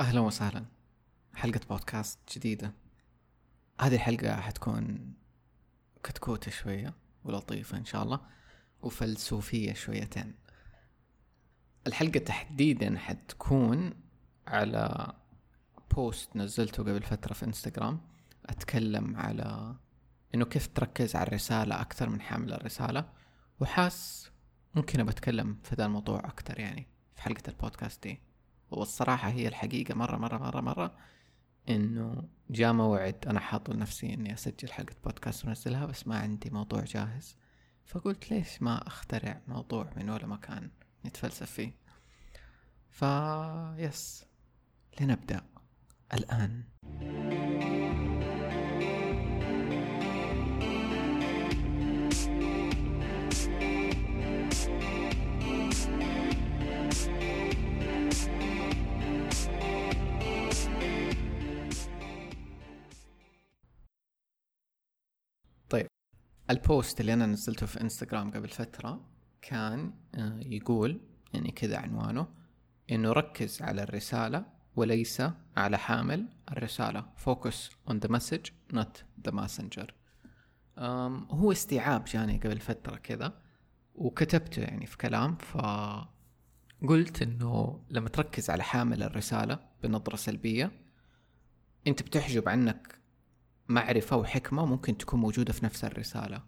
أهلا وسهلا. حلقة بودكاست جديدة. هذه الحلقة حتكون كتكوتة شوية ولطيفة إن شاء الله وفلسوفية شويتين. الحلقة تحديدا حتكون على بوست نزلته قبل فترة في إنستغرام أتكلم على إنه كيف تركز على الرسالة أكثر من حامل الرسالة وحاس ممكن بتكلم في ذا الموضوع أكثر يعني في حلقة البودكاست دي. والصراحة هي الحقيقة مرة مرة مرة مرة إنه جاء موعد أنا حاط لنفسي إني أسجل حلقة بودكاست وأنزلها بس ما عندي موضوع جاهز. فقلت ليش ما أخترع موضوع من ولا مكان نتفلسف فيه؟ فا يس. لنبدأ. الآن. البوست اللي أنا نزلته في إنستغرام قبل فترة كان آه، يقول يعني كذا عنوانه إنه ركز على الرسالة وليس على حامل focus on the message not the messenger. أم هو استيعاب جاني قبل فترة كذا وكتبته يعني في كلام فقلت إنه لما تركز على حامل الرسالة بنظرة سلبية أنت بتحجب عنك معرفة وحكمة ممكن تكون موجودة في نفس الرسالة.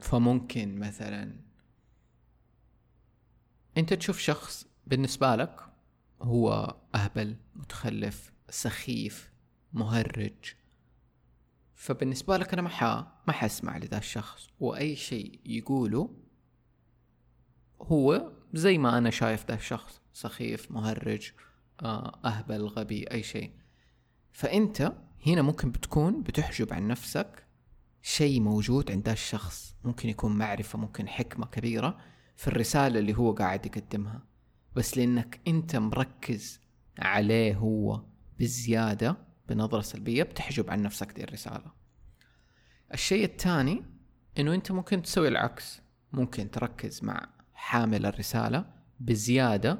فممكن مثلا أنت تشوف شخص بالنسبة لك هو أهبل متخلف سخيف مهرج. فبالنسبة لك أنا ما ح... ما حاسمع لذا الشخص وأي شيء يقوله هو زي ما أنا شايف ذا الشخص سخيف مهرج آه، أهبل غبي أي شيء. فأنت هنا ممكن بتكون بتحجب عن نفسك شيء موجود عند الشخص. ممكن يكون معرفة ممكن حكمة كبيرة في الرسالة اللي هو قاعد يقدمها. بس لأنك أنت مركز عليه هو بزيادة بنظرة سلبية بتحجب عن نفسك دي الرسالة. الشيء الثاني إنه أنت ممكن تسوي العكس. ممكن تركز مع حامل الرسالة بزيادة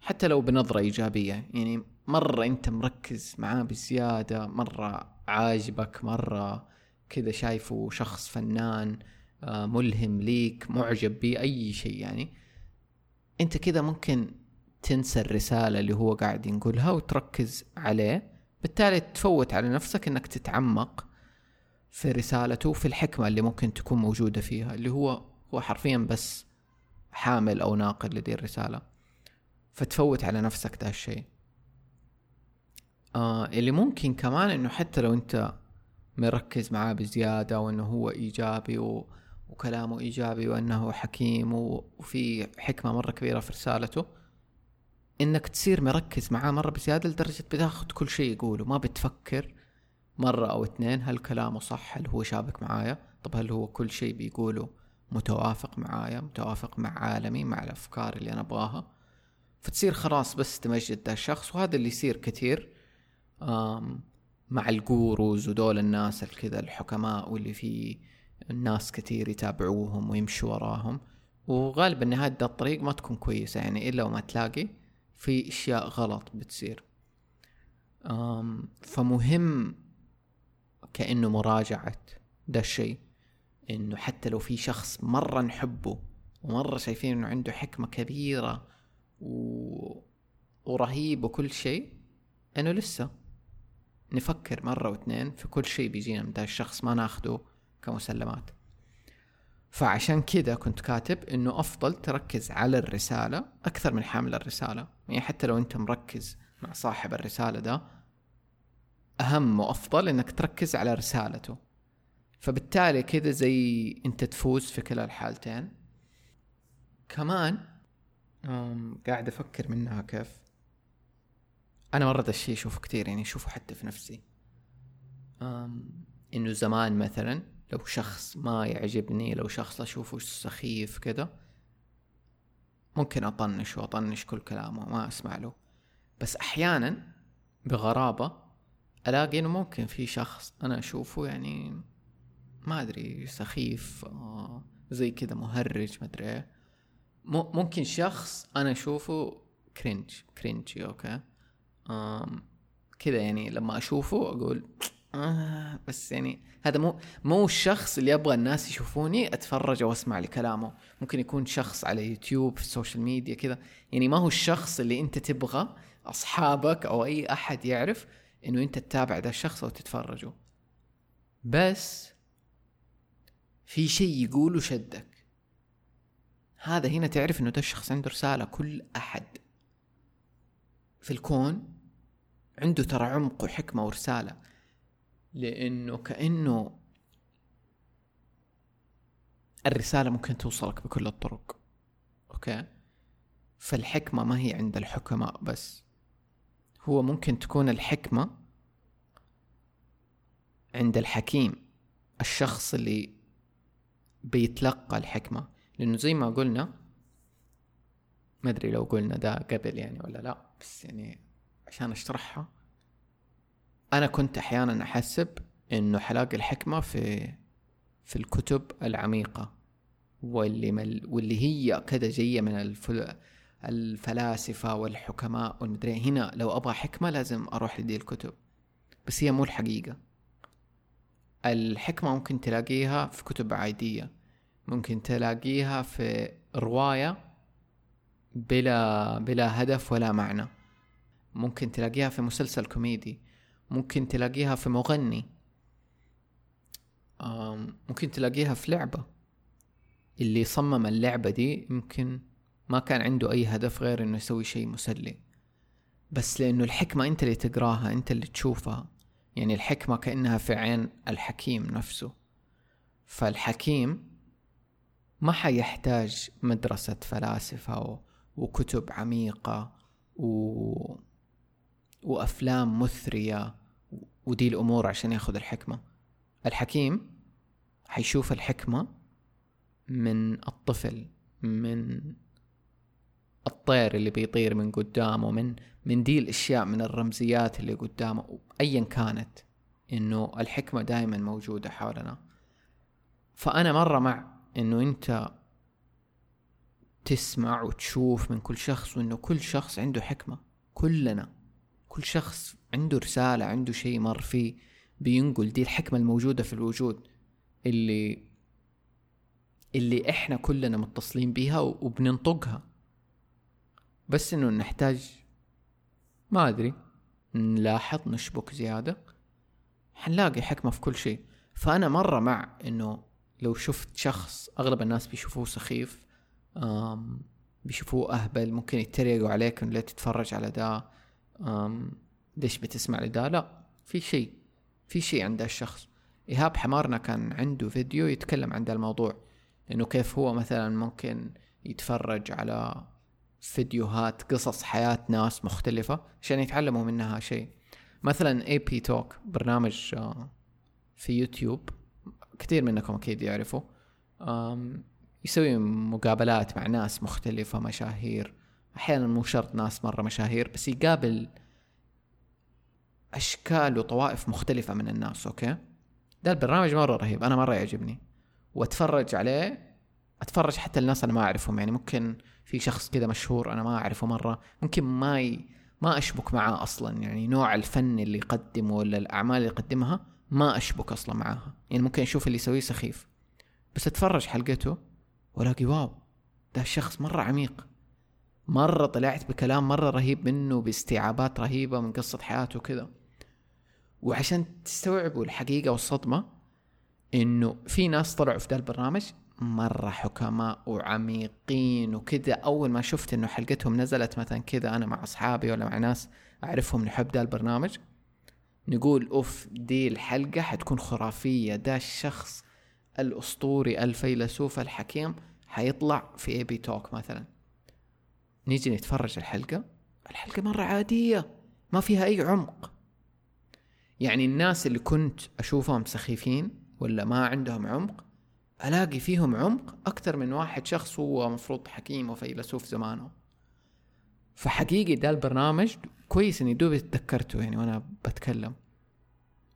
حتى لو بنظرة إيجابية. يعني مرة أنت مركز معاه بزيادة مرة عاجبك مرة كذا شايفه شخص فنان آه، ملهم ليك معجب بيه أي شيء يعني. أنت كذا ممكن تنسى الرسالة اللي هو قاعد ينقلها وتركز عليه. بالتالي تفوت على نفسك إنك تتعمق في رسالته في الحكمة اللي ممكن تكون موجودة فيها اللي هو هو حرفيا بس حامل أو ناقل لدي الرسالة. فتفوت على نفسك ذا الشيء. آه اللي ممكن كمان إنه حتى لو أنت مركز معاه بزيادة وإنه هو إيجابي و... وكلامه إيجابي وإنه حكيم و... وفي حكمة مرة كبيرة في رسالته إنك تصير مركز معاه مرة بزيادة لدرجة بتاخذ كل شيء يقوله. ما بتفكر مرة أو اثنين هل كلامه صح هل هو شابك معايا؟ طب هل هو كل شيء بيقوله متوافق معايا متوافق مع عالمي مع الأفكار اللي أنا أبغاها؟ فتصير خلاص بس تمجد ذا الشخص وهذا اللي يصير كثير. مع الجوروز ودول الناس الكذا الحكماء واللي في الناس كثير يتابعوهم ويمشوا وراهم. وغالبا نهاية الطريق ما تكون كويسة يعني إلا وما تلاقي في أشياء غلط بتصير. فمهم كأنه مراجعة ده الشيء إنه حتى لو في شخص مرة نحبه ومرة شايفين إنه عنده حكمة كبيرة و... ورهيب وكل شيء إنه لسه نفكر مرة واثنين في كل شيء بيجينا من ذا الشخص ما ناخده كمسلمات. فعشان كذا كنت كاتب إنه أفضل تركز على الرسالة أكثر من حامل الرسالة. يعني حتى لو أنت مركز مع صاحب الرسالة ده أهم وأفضل إنك تركز على رسالته. فبالتالي كذا زي أنت تفوز في كلا الحالتين. كمان قاعد أفكر منها كيف. أنا مرة ده الشيء أشوفه كثير يعني أشوفه حتى في نفسي. إنه زمان مثلا لو شخص ما يعجبني لو شخص أشوفه سخيف كذا ممكن أطنش وأطنش كل كلامه ما أسمع له. بس أحيانا بغرابة ألاقي إنه ممكن في شخص أنا أشوفه يعني ما أدري سخيف آه، زي كذا مهرج ما أدري إيه. ممكن شخص أنا أشوفه cringe cringy okay؟ كذا يعني لما أشوفه أقول آه بس يعني هذا مو مو الشخص اللي أبغى الناس يشوفوني أتفرج أو اسمع لكلامه. ممكن يكون شخص على يوتيوب في ال social media كذا يعني ما هو الشخص اللي أنت تبغى أصحابك أو أي أحد يعرف إنه أنت تتابع ذا الشخص أو تتفرجه بس في شيء يقوله شدك. هذا هنا تعرف إنه ده الشخص عنده رسالة كل أحد. في الكون عنده ترى عمق وحكمة ورسالة لأنه كأنه الرسالة ممكن توصلك بكل الطرق أوكي؟ فالحكمة ما هي عند الحكماء بس هو ممكن تكون الحكمة عند الحكيم الشخص اللي بيتلقى الحكمة لأنه زي ما قلنا ما أدري لو قلنا ده قبل يعني ولا لا. بس يعني عشان أشرحها أنا كنت أحيانا أحسب إنه حلاقي الحكمة في في الكتب العميقة واللي مل واللي هي كذا جاية من الفل الفلاسفة والحكماء والمدري هنا لو أبغى حكمة لازم أروح لدي الكتب بس هي مو الحقيقة. الحكمة ممكن تلاقيها في كتب عادية ممكن تلاقيها في رواية بلا بلا هدف ولا معنى. ممكن تلاقيها في مسلسل كوميدي ممكن تلاقيها في مغني ممكن تلاقيها في لعبة. اللي صمم اللعبة دي يمكن ما كان عنده أي هدف غير إنه يسوي شيء مسلي. بس لأنه الحكمة أنت اللي تقراها أنت اللي تشوفها. يعني الحكمة كأنها في عين الحكيم نفسه. فالحكيم ما حيحتاج مدرسة فلاسفة وكتب عميقة و... وأفلام مثرية ودي الأمور عشان ياخذ الحكمة. الحكيم حيشوف الحكمة من الطفل من الطير اللي بيطير من قدامه من من دي الأشياء من الرمزيات اللي قدامه ايا كانت إنه الحكمة دائما موجودة حولنا. فأنا مرة مع إنه أنت تسمع وتشوف من كل شخص وإنه كل شخص عنده حكمة. كلنا. كل شخص عنده رسالة عنده شيء مر فيه بينقل دي الحكمة الموجودة في الوجود اللي اللي إحنا كلنا متصلين بيها وبننطقها. بس إنه نحتاج ما أدري نلاحظ نشبك زيادة. حنلاقي حكمة في كل شيء. فأنا مرة مع إنه لو شفت شخص أغلب الناس بيشوفوه سخيف. بيشوفوه أهبل ممكن يتريقوا عليك إنه ليه تتفرج على ده ليش بتسمع لده لا في شيء في شيء عند الشخص إيهاب حمارنا كان عنده فيديو يتكلم عن الموضوع إنه كيف هو مثلا ممكن يتفرج على فيديوهات قصص حياة ناس مختلفة عشان يتعلموا منها شيء. مثلا AB talks برنامج آه، في يوتيوب كثير منكم أكيد يعرفوا يسوي مقابلات مع ناس مختلفة مشاهير. أحيانا مو شرط ناس مرة مشاهير بس يقابل أشكال وطوائف مختلفة من الناس okay؟ ده البرنامج مرة رهيب أنا مرة يعجبني. وأتفرج عليه أتفرج حتى الناس أنا ما أعرفهم يعني ممكن في شخص كذا مشهور أنا ما أعرفه مرة ممكن ما ي... ما أشبك معاه أصلا يعني نوع الفن اللي يقدمه ولا الأعمال اللي يقدمها ما أشبك أصلا معاها. يعني ممكن أشوف اللي يسويه سخيف. بس أتفرج حلقته والاقي واو ده الشخص مرة عميق. مرة طلعت بكلام مرة رهيب منه باستيعابات رهيبة من قصة حياته وكذا وعشان تستوعبوا الحقيقة والصدمة إنه في ناس طلعوا في ذا البرنامج مرة حكماء وعميقين وكذا أول ما شفت إنه حلقتهم نزلت مثلا كذا أنا مع أصحابي ولا مع ناس أعرفهم نحب ده البرنامج نقول أوف دي الحلقة حتكون خرافية. ده الشخص الأسطوري الفيلسوف الحكيم حيطلع في اي بي توك مثلا. نيجي نتفرج الحلقة. الحلقة مرة عادية ما فيها أي عمق. يعني الناس اللي كنت أشوفهم سخيفين ولا ما عندهم عمق ألاقي فيهم عمق أكثر من واحد شخص هو مفروض حكيم وفيلسوف زمانه. فحقيقي ده البرنامج كويس إني دوبي تذكرته يعني وأنا بتكلم.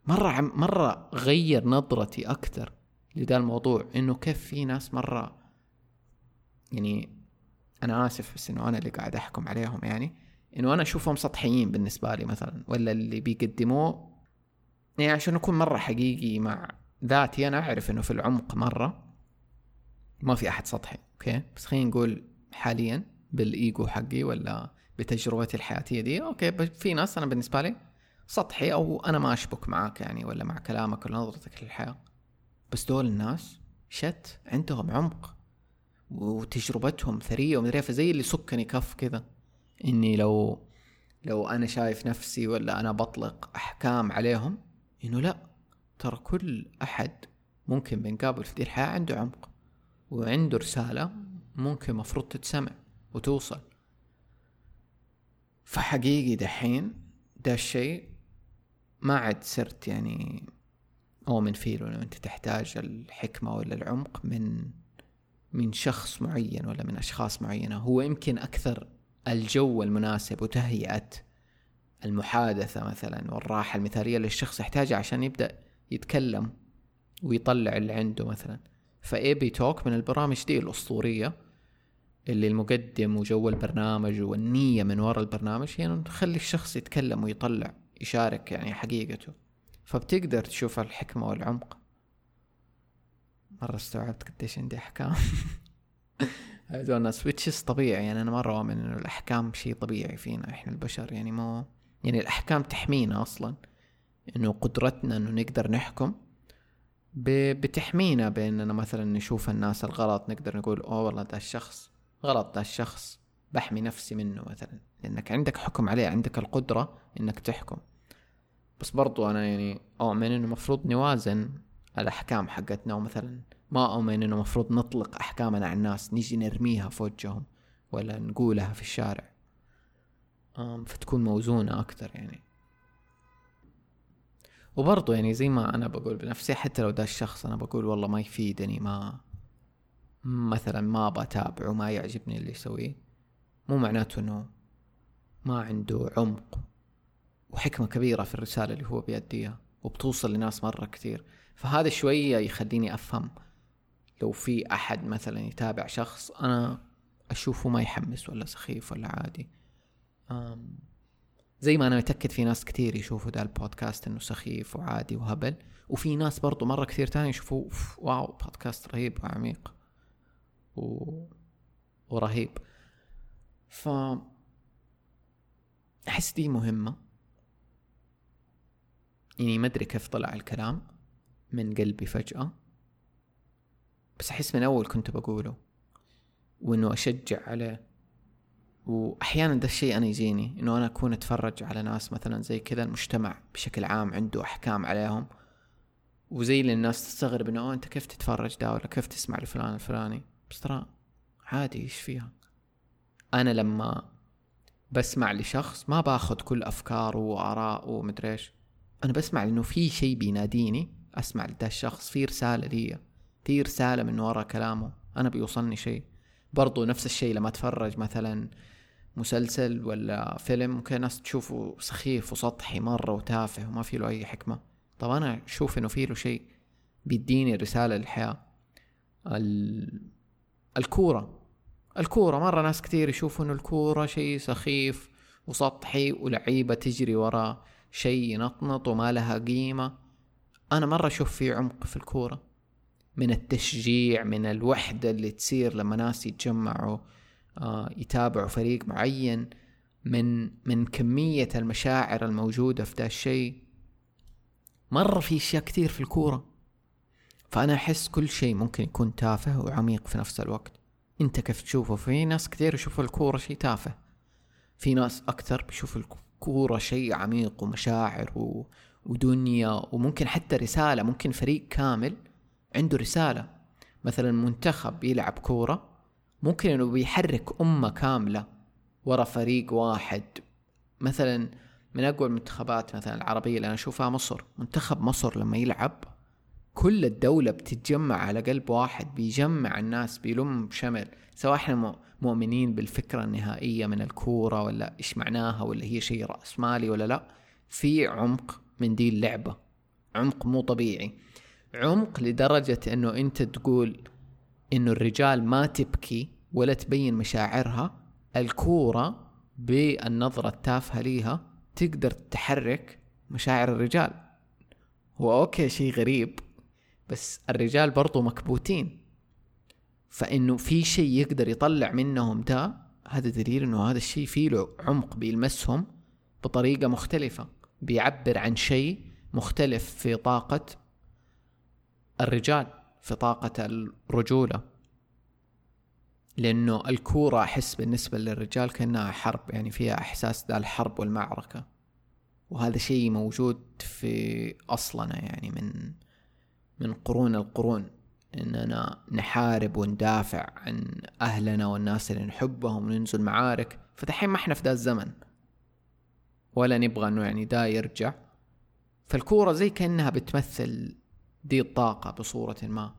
مرة عم مرة غير نظرتي أكثر. لدا الموضوع إنه كيف في ناس مرة يعني أنا آسف بس إنه أنا اللي قاعد أحكم عليهم يعني إنه أنا أشوفهم سطحيين بالنسبة لي مثلا ولا اللي بيقدموه يعني عشان أكون مرة حقيقي مع ذاتي أنا أعرف إنه في العمق مرة ما في أحد سطحي okay؟ بس خلينا نقول حاليا بالإيجو حقي ولا بتجربتي الحياتية دي okay؟ في ناس أنا بالنسبة لي سطحي أو أنا ما أشبك معاك يعني ولا مع كلامك ولا نظرتك للحياة. بس دول الناس شت عندهم عمق وتجربتهم ثرية ومدري فزي اللي سكني كف كذا. إني لو لو أنا شايف نفسي ولا أنا بطلق أحكام عليهم إنه لا ترى كل أحد ممكن بنقابل في دي الحياة عنده عمق وعنده رسالة ممكن مفروض تتسمع وتوصل. فحقيقي دحين ده الشيء ما عاد صرت يعني أؤمن فيه لو أنت تحتاج الحكمة ولا العمق من من شخص معين ولا من أشخاص معينة. هو يمكن أكثر الجو المناسب وتهيئة المحادثة مثلا والراحة المثالية للشخص يحتاجها عشان يبدأ يتكلم ويطلع اللي عنده مثلا. فاي بي توك من البرامج دي الأسطورية اللي المقدم وجو البرنامج والنية من وراء البرنامج هي يعني تخلي الشخص يتكلم ويطلع يشارك يعني حقيقته. فبتقدر تشوف الحكمة والعمق. مرة استوعبت قديش عندي أحكام. هذول الناس ويتشز طبيعي يعني أنا مرة أؤمن إنه الأحكام شيء طبيعي فينا إحنا البشر يعني مو يعني الأحكام تحمينا أصلا. إنه قدرتنا إنه نقدر نحكم بتحمينا بأننا مثلا نشوف الناس الغلط نقدر نقول أوه والله ده الشخص غلط ده الشخص بحمي نفسي منه مثلا. لأنك عندك حكم عليه عندك القدرة إنك تحكم. بس برضو أنا يعني أؤمن إنه مفروض نوازن الأحكام حقتنا ومثلا ما أؤمن إنه مفروض نطلق أحكامنا على الناس نيجي نرميها في وجههم ولا نقولها في الشارع. فتكون موزونة أكتر يعني. وبرضو يعني زي ما أنا بقول بنفسي حتى لو ده الشخص أنا بقول والله ما يفيدني ما مثلا ما بتابعه ما يعجبني اللي يسويه مو معناته إنه ما عنده عمق. وحكمة كبيرة في الرسالة اللي هو بيأديها وبتوصل لناس مرة كثير. فهذا شوية يخليني أفهم لو في أحد مثلا يتابع شخص أنا أشوفه ما يحمس ولا سخيف ولا عادي. زي ما أنا متأكد في ناس كثير يشوفوا ده البودكاست إنه سخيف وعادي وهبل. وفي ناس برضو مرة كثير تاني يشوفوا واو بودكاست رهيب وعميق و... ورهيب. ف أحس دي مهمة. يعني ما أدري كيف طلع الكلام من قلبي فجأة بس أحس من أول كنت بقوله وإنه أشجع عليه. وأحيانا ده الشيء أنا يجيني إنه أنا أكون أتفرج على ناس مثلا زي كذا المجتمع بشكل عام عنده أحكام عليهم وزي اللي الناس تستغرب إنه أنت كيف تتفرج ده؟ ولا كيف تسمع لفلان الفلاني؟ بس ترى عادي إيش فيها؟ أنا لما بسمع لشخص ما باخذ كل أفكاره وآراءه ومدري إيش. أنا بسمع لأنه في شيء بيناديني أسمع لده الشخص في رسالة لي في رسالة من وراء كلامه أنا بيوصلني شيء. برضو نفس الشيء لما أتفرج مثلا مسلسل ولا فيلم ممكن ناس تشوفه سخيف وسطحي مرة وتافه وما في له أي حكمة. طب أنا أشوف إنه في له شيء بيديني رسالة للحياة. ال... الكورة. الكورة مرة ناس كثير يشوفوا إنه الكورة شيء سخيف وسطحي ولعيبة تجري ورا شيء ينطنط وما لها قيمة. أنا مرة أشوف في عمق في الكورة من التشجيع من الوحدة اللي تصير لما ناس يتجمعوا آه يتابعوا فريق معين من من كمية المشاعر الموجودة في ده الشيء مرة في أشياء كثير في الكورة. فأنا أحس كل شيء ممكن يكون تافه وعميق في نفس الوقت. أنت كيف تشوفه؟ في ناس كثير يشوفوا الكورة شيء تافه. في ناس أكثر بيشوفوا الكورة شيء عميق ومشاعر و... ودنيا وممكن حتى رسالة ممكن فريق كامل عنده رسالة. مثلا منتخب يلعب كورة ممكن إنه بيحرك أمة كاملة ورا فريق واحد. مثلا من أقوى المنتخبات مثلا العربية اللي أنا أشوفها مصر. منتخب مصر لما يلعب كل الدولة بتتجمع على قلب واحد بيجمع الناس بيلم شمل. سواء إحنا مؤمنين بالفكرة النهائية من الكورة ولا إيش معناها ولا هي شيء رأسمالي ولا لا في عمق من دي اللعبة. عمق مو طبيعي. عمق لدرجة إنه أنت تقول إنه الرجال ما تبكي ولا تبين مشاعرها الكورة بالنظرة التافهة ليها تقدر تحرك مشاعر الرجال. هو أوكي شيء غريب بس الرجال برضو مكبوتين. فإنه في شيء يقدر يطلع منهم ده هذا دليل إنه هذا الشيء فيه له عمق بيلمسهم بطريقة مختلفة بيعبر عن شيء مختلف في طاقة الرجال في طاقة الرجولة. لأنه الكورة أحس بالنسبة للرجال كأنها حرب يعني فيها إحساس ذا الحرب والمعركة. وهذا شيء موجود في أصلنا يعني من من قرون القرون إننا نحارب وندافع عن أهلنا والناس اللي نحبهم وننزل معارك. فدحين ما إحنا في ذا الزمن. ولا نبغى إنه يعني دا يرجع. فالكورة زي كأنها بتمثل دي الطاقة بصورة ما.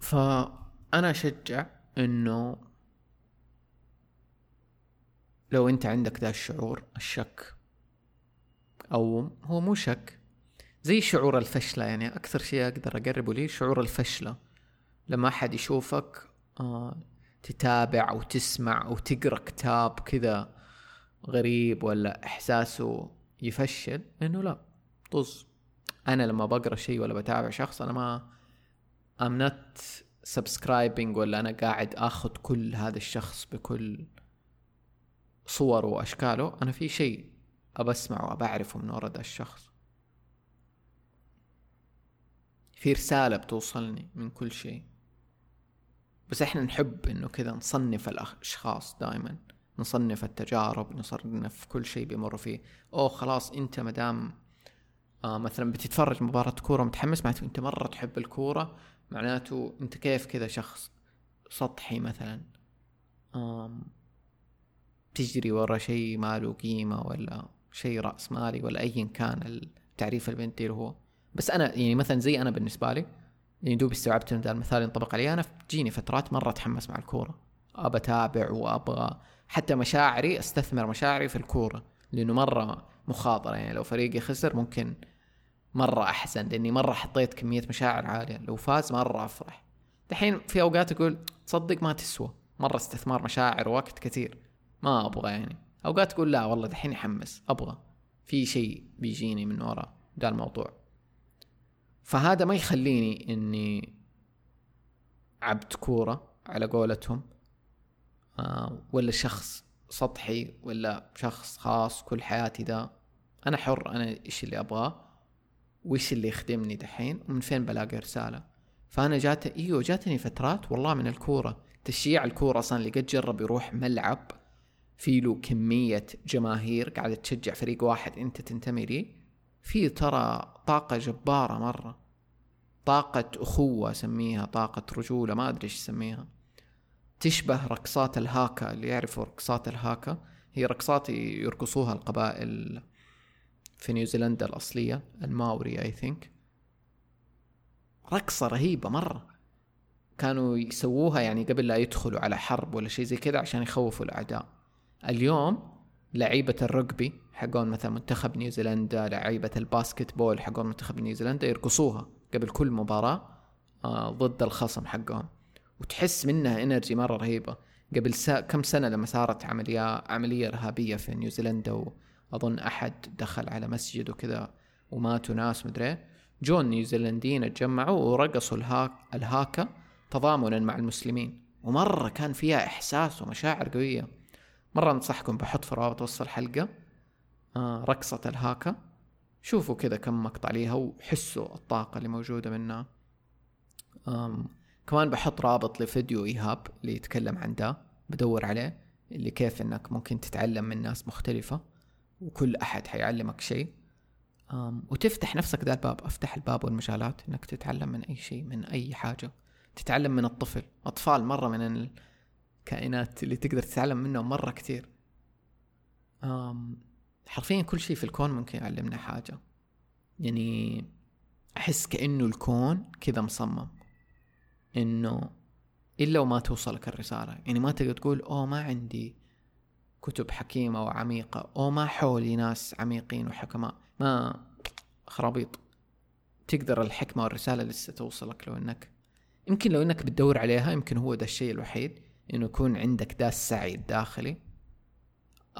فأنا أشجع إنه لو أنت عندك ذا الشعور الشك أو هو مو شك زي شعور الفشلة يعني أكثر شيء أقدر أقربه لي شعور الفشلة. لما أحد يشوفك آه تتابع أو تسمع أو تقرأ كتاب كذا غريب ولا إحساسه يفشل إنه لا طز. أنا لما بقرأ شيء ولا بتابع شخص أنا ما I'm not subscribing ولا أنا قاعد آخذ كل هذا الشخص بكل صوره وأشكاله. أنا في شيء أبى أسمعه أبى أعرفه من ورا ده الشخص. في رسالة بتوصلني من كل شيء. بس إحنا نحب إنه كذا نصنف الأشخاص دائما نصنف التجارب نصنف كل شيء بيمر فيه. أوه خلاص أنت مدام آه مثلا بتتفرج مباراة كورة متحمس معناته أنت مرة تحب الكورة معناته أنت كيف كذا شخص سطحي مثلا؟ آم تجري ورا شيء ما له قيمة ولا شيء رأس مالي ولا أيا كان التعريف اللي هو. بس أنا يعني مثلا زي أنا بالنسبة لي يعني دوب استوعبت إن المثال ينطبق علي. أنا تجيني فترات مرة أتحمس مع الكورة. أبى أتابع وأبغى حتى مشاعري أستثمر مشاعري في الكورة لأنه مرة مخاطرة. يعني لو فريقي خسر ممكن مرة أحزن لأني مرة حطيت كمية مشاعر عالية. لو فاز مرة أفرح. دحين في أوقات أقول تصدق ما تسوى. مرة استثمار مشاعر ووقت كثير. ما أبغى يعني. أوقات تقول لا والله دحين يحمس أبغى. في شيء بيجيني من ورا. ده الموضوع. فهذا ما يخليني إني عبد كورة على قولتهم آه ولا شخص سطحي ولا شخص خاص كل حياتي ذا. أنا حر أنا إيش اللي أبغاه وإيش اللي يخدمني دحين ومن فين بلاقي رسالة. فأنا جات إيوه جاتني فترات والله من الكورة. تشجيع الكورة أصلا اللي قد جرب يروح ملعب في له كمية جماهير قاعدة تشجع فريق واحد أنت تنتمي ليه. في ترى طاقة جبارة مرة. طاقة أخوة أسميها طاقة رجولة ما أدري إيش أسميها تشبه رقصات الهاكا اللي يعرفوا رقصات الهاكا. هي رقصات يرقصوها القبائل في نيوزيلندا الأصلية الماوري أي ثينك رقصة رهيبة مرة. كانوا يسووها يعني قبل لا يدخلوا على حرب ولا شيء زي كذا عشان يخوفوا الأعداء. اليوم لعيبة ال rugby حقون مثلا منتخب نيوزيلندا لعيبة ال basketball حقون منتخب نيوزيلندا يرقصوها قبل كل مباراة آه ضد الخصم حقهم. وتحس منها energy مرة رهيبة. قبل سا... كم سنة لما صارت عملية عملية إرهابية في نيوزيلندا وأظن أحد دخل على مسجد وكذا وماتوا ناس مدري. جو النيوزيلنديين اتجمعوا ورقصوا الهاك الهاكا تضامنا مع المسلمين. ومرة كان فيها إحساس ومشاعر قوية. مرة أنصحكم بحط في روابط وصف الحلقة رقصة الهاكا. شوفوا كذا كم مقطع ليها وحسوا الطاقة اللي موجودة منها. كمان بحط رابط لفيديو إيهاب اللي يتكلم عن ده. بدور عليه اللي كيف إنك ممكن تتعلم من ناس مختلفة وكل أحد حيعلمك شيء. وتفتح نفسك ذا الباب. أفتح الباب والمجالات إنك تتعلم من أي شيء من أي حاجة. تتعلم من الطفل. أطفال مرة من الكائنات اللي تقدر تتعلم منهم مرة كثير. حرفيا كل شيء في الكون ممكن يعلمنا حاجة. يعني أحس كأنه الكون كذا مصمم. إنه إلا وما توصلك الرسالة. يعني ما تقدر تقول أوه ما عندي كتب حكيمة وعميقة أو ما حولي ناس عميقين وحكماء. ما خرابيط. تقدر الحكمة والرسالة لسه توصلك لو إنك يمكن لو إنك بتدور عليها يمكن هو ده الشيء الوحيد إنه يكون عندك ده السعي الداخلي.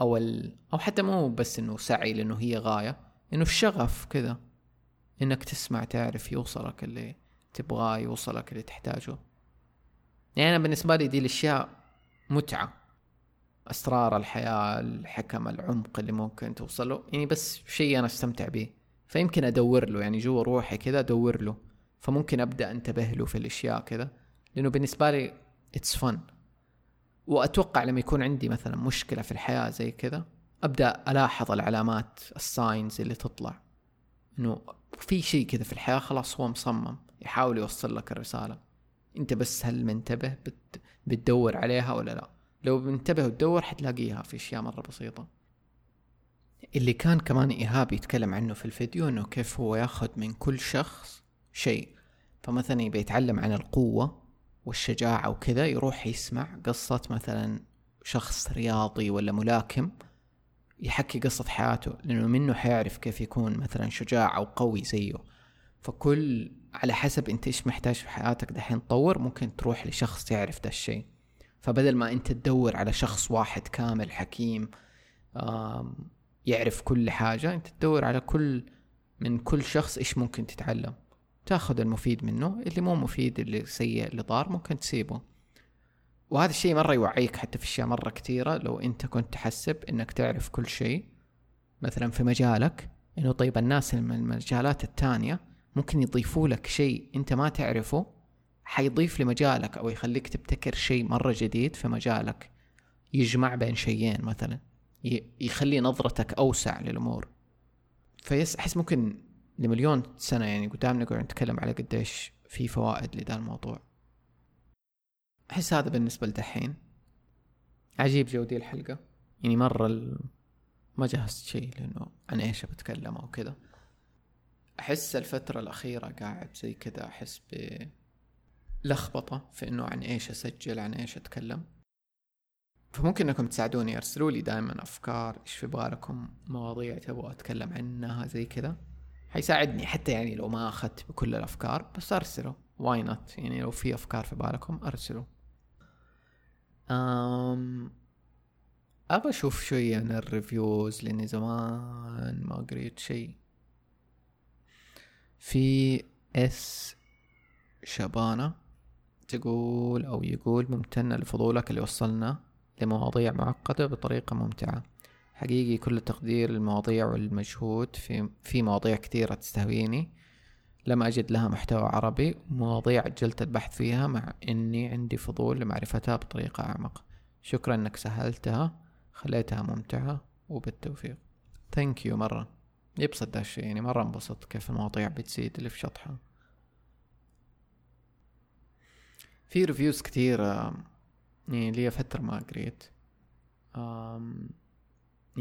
أو ال... أو حتى مو بس إنه سعي لأنه هي غاية إنه الشغف كذا إنك تسمع تعرف يوصلك اللي تبغاه يوصلك اللي تحتاجه. يعني أنا بالنسبة لي دي الأشياء متعة. أسرار الحياة الحكم العمق اللي ممكن توصل له يعني بس شيء أنا أستمتع به فيمكن أدور له يعني جوا روحي كذا أدور له. فممكن أبدأ أنتبه له في الأشياء كذا. لأنه بالنسبة لي it's fun وأتوقع لما يكون عندي مثلا مشكلة في الحياة زي كذا أبدأ ألاحظ العلامات ال signs اللي تطلع. إنه في شيء كذا في الحياة خلاص هو مصمم يحاول يوصل لك الرسالة. أنت بس هل منتبه بت... بتدور عليها ولا لا؟ لو منتبه وتدور حتلاقيها في أشياء مرة بسيطة. اللي كان كمان إيهاب يتكلم عنه في الفيديو إنه كيف هو ياخذ من كل شخص شيء. فمثلا يبي يتعلم عن القوة والشجاعة وكذا يروح يسمع قصة مثلا شخص رياضي ولا ملاكم يحكي قصة حياته لأنه منه حيعرف كيف يكون مثلا شجاع أو قوي زيه. فكل على حسب أنت إيش محتاج في حياتك دحين تطور ممكن تروح لشخص يعرف ده الشيء. فبدل ما أنت تدور على شخص واحد كامل حكيم يعرف كل حاجة أنت تدور على كل من كل شخص إيش ممكن تتعلم. تاخذ المفيد منه اللي مو مفيد اللي سيء اللي ضار ممكن تسيبه. وهذا الشيء مرة يوعيك حتى في اشياء مرة كثيرة لو أنت كنت تحسب إنك تعرف كل شيء. مثلا في مجالك إنه طيب الناس من المجالات التانية ممكن يضيفوا لك شيء أنت ما تعرفه حيضيف لمجالك أو يخليك تبتكر شيء مرة جديد في مجالك. يجمع بين شيئين مثلا يخلي نظرتك أوسع للأمور. فيس أحس ممكن لمليون سنة يعني قدام نقعد نتكلم على قديش في فوائد لذا الموضوع. أحس هذا بالنسبة لدحين. عجيب جو دي الحلقة. يعني مرة ال... ما جهزت شيء لأنه عن إيش بتكلم أو كذا أحس الفترة الأخيرة قاعد زي كذا أحس بلخبطة في إنه عن إيش أسجل عن إيش أتكلم. فممكن إنكم تساعدوني أرسلوا لي دائما أفكار إيش في بالكم مواضيع تبغوا أتكلم عنها زي كذا حيساعدني حتى يعني لو ما أخذت بكل الأفكار بس أرسلوا. why not يعني لو في أفكار في بالكم أرسلوا. أم أبى أشوف شوية من ال reviews لأني زمان ما قريت شيء. في اس شبانة تقول أو يقول ممتنة لفضولك اللي وصلنا لمواضيع معقدة بطريقة ممتعة. حقيقي كل تقدير للمواضيع والمجهود في في مواضيع كثيرة تستهويني. لم أجد لها محتوى عربي مواضيع أجلت البحث فيها مع إني عندي فضول لمعرفتها بطريقة أعمق. شكرا إنك سهلتها خليتها ممتعة وبالتوفيق. thank you مرة. يبسط ده الشيء يعني مرة انبسط كيف المواضيع بتزيد اللي في شطحها. في reviews كثير يعني لي فترة ما قريت.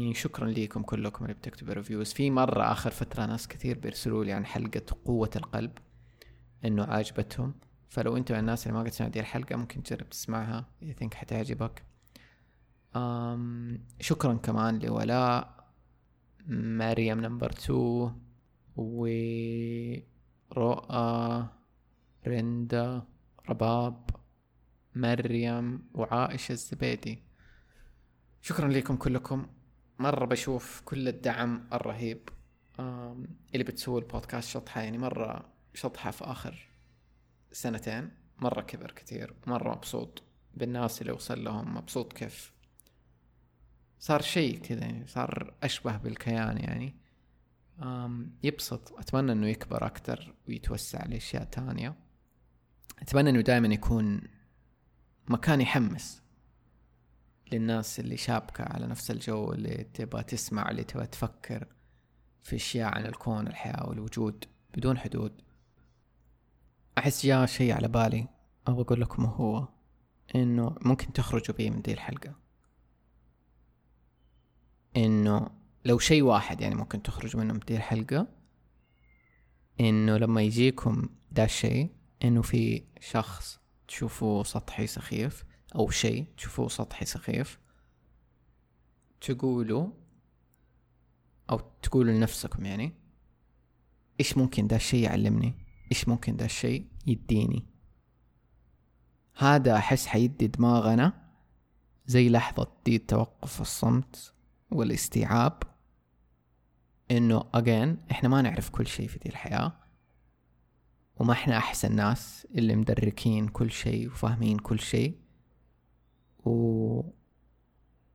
يعني شكرا ليكم كلكم اللي بتكتبوا reviews في مرة آخر فترة ناس كثير بيرسلوا لي عن حلقة قوة القلب إنه عاجبتهم. فلو أنت من الناس اللي ما قد سمعت دي الحلقة ممكن تجرب تسمعها I think حتعجبك. أم شكرا كمان لولاء مريم number two ورؤى رندا رباب مريم وعائشة الزبيدي. شكرا لكم كلكم. مرة بشوف كل الدعم الرهيب اللي بتسوي البودكاست شطحة يعني مرة شطحة في آخر سنتين مرة كبر كثير مرة مبسوط بالناس اللي وصل لهم مبسوط كيف صار شيء كذا يعني صار أشبه بالكيان يعني. يبسط أتمنى إنه يكبر أكتر ويتوسع لأشياء تانية. أتمنى إنه دائما يكون مكان يحمس. للناس اللي شابكة على نفس الجو اللي تبغى تسمع اللي تبغى تفكر في أشياء عن الكون الحياة والوجود بدون حدود. أحس جاء شيء على بالي أبغى أقول لكم هو إنه ممكن تخرجوا بيه من دي الحلقة. إنه لو شيء واحد يعني ممكن تخرجوا منه من دي الحلقة إنه لما يجيكم دا الشيء إنه في شخص تشوفوه سطحي سخيف أو شيء تشوفوه سطحي سخيف تقولوا أو تقولوا لنفسكم يعني إيش ممكن ده الشيء يعلمني؟ إيش ممكن ده الشيء يديني؟ هذا أحس حيدي دماغنا زي لحظة دي توقف الصمت والاستيعاب إنه اجين إحنا ما نعرف كل شيء في دي الحياة وما إحنا أحسن ناس اللي مدركين كل شيء وفاهمين كل شيء. و...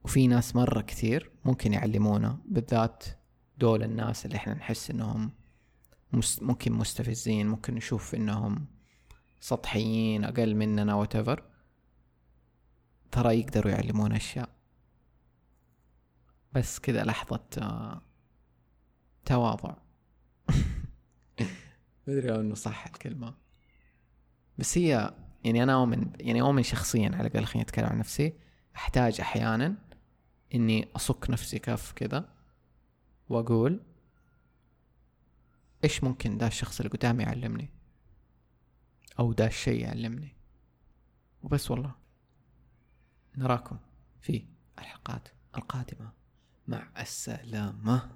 وفي ناس مرة كثير ممكن يعلمونا بالذات دول الناس اللي إحنا نحس إنهم مست... ممكن مستفزين ممكن نشوف إنهم سطحيين أقل مننا whatever. ترى يقدروا يعلمونا أشياء. بس كذا لحظة آه، تواضع. مدري لو انه صح الكلمة. بس هي يعني أنا أؤمن يعني أؤمن شخصيا على الأقل خليني أتكلم عن نفسي. أحتاج أحيانا إني أصك نفسي كف كذا وأقول إيش ممكن ده الشخص اللي قدامي يعلمني؟ أو ده الشيء يعلمني؟ وبس والله. نراكم في الحلقات القادمة. مع السلامة.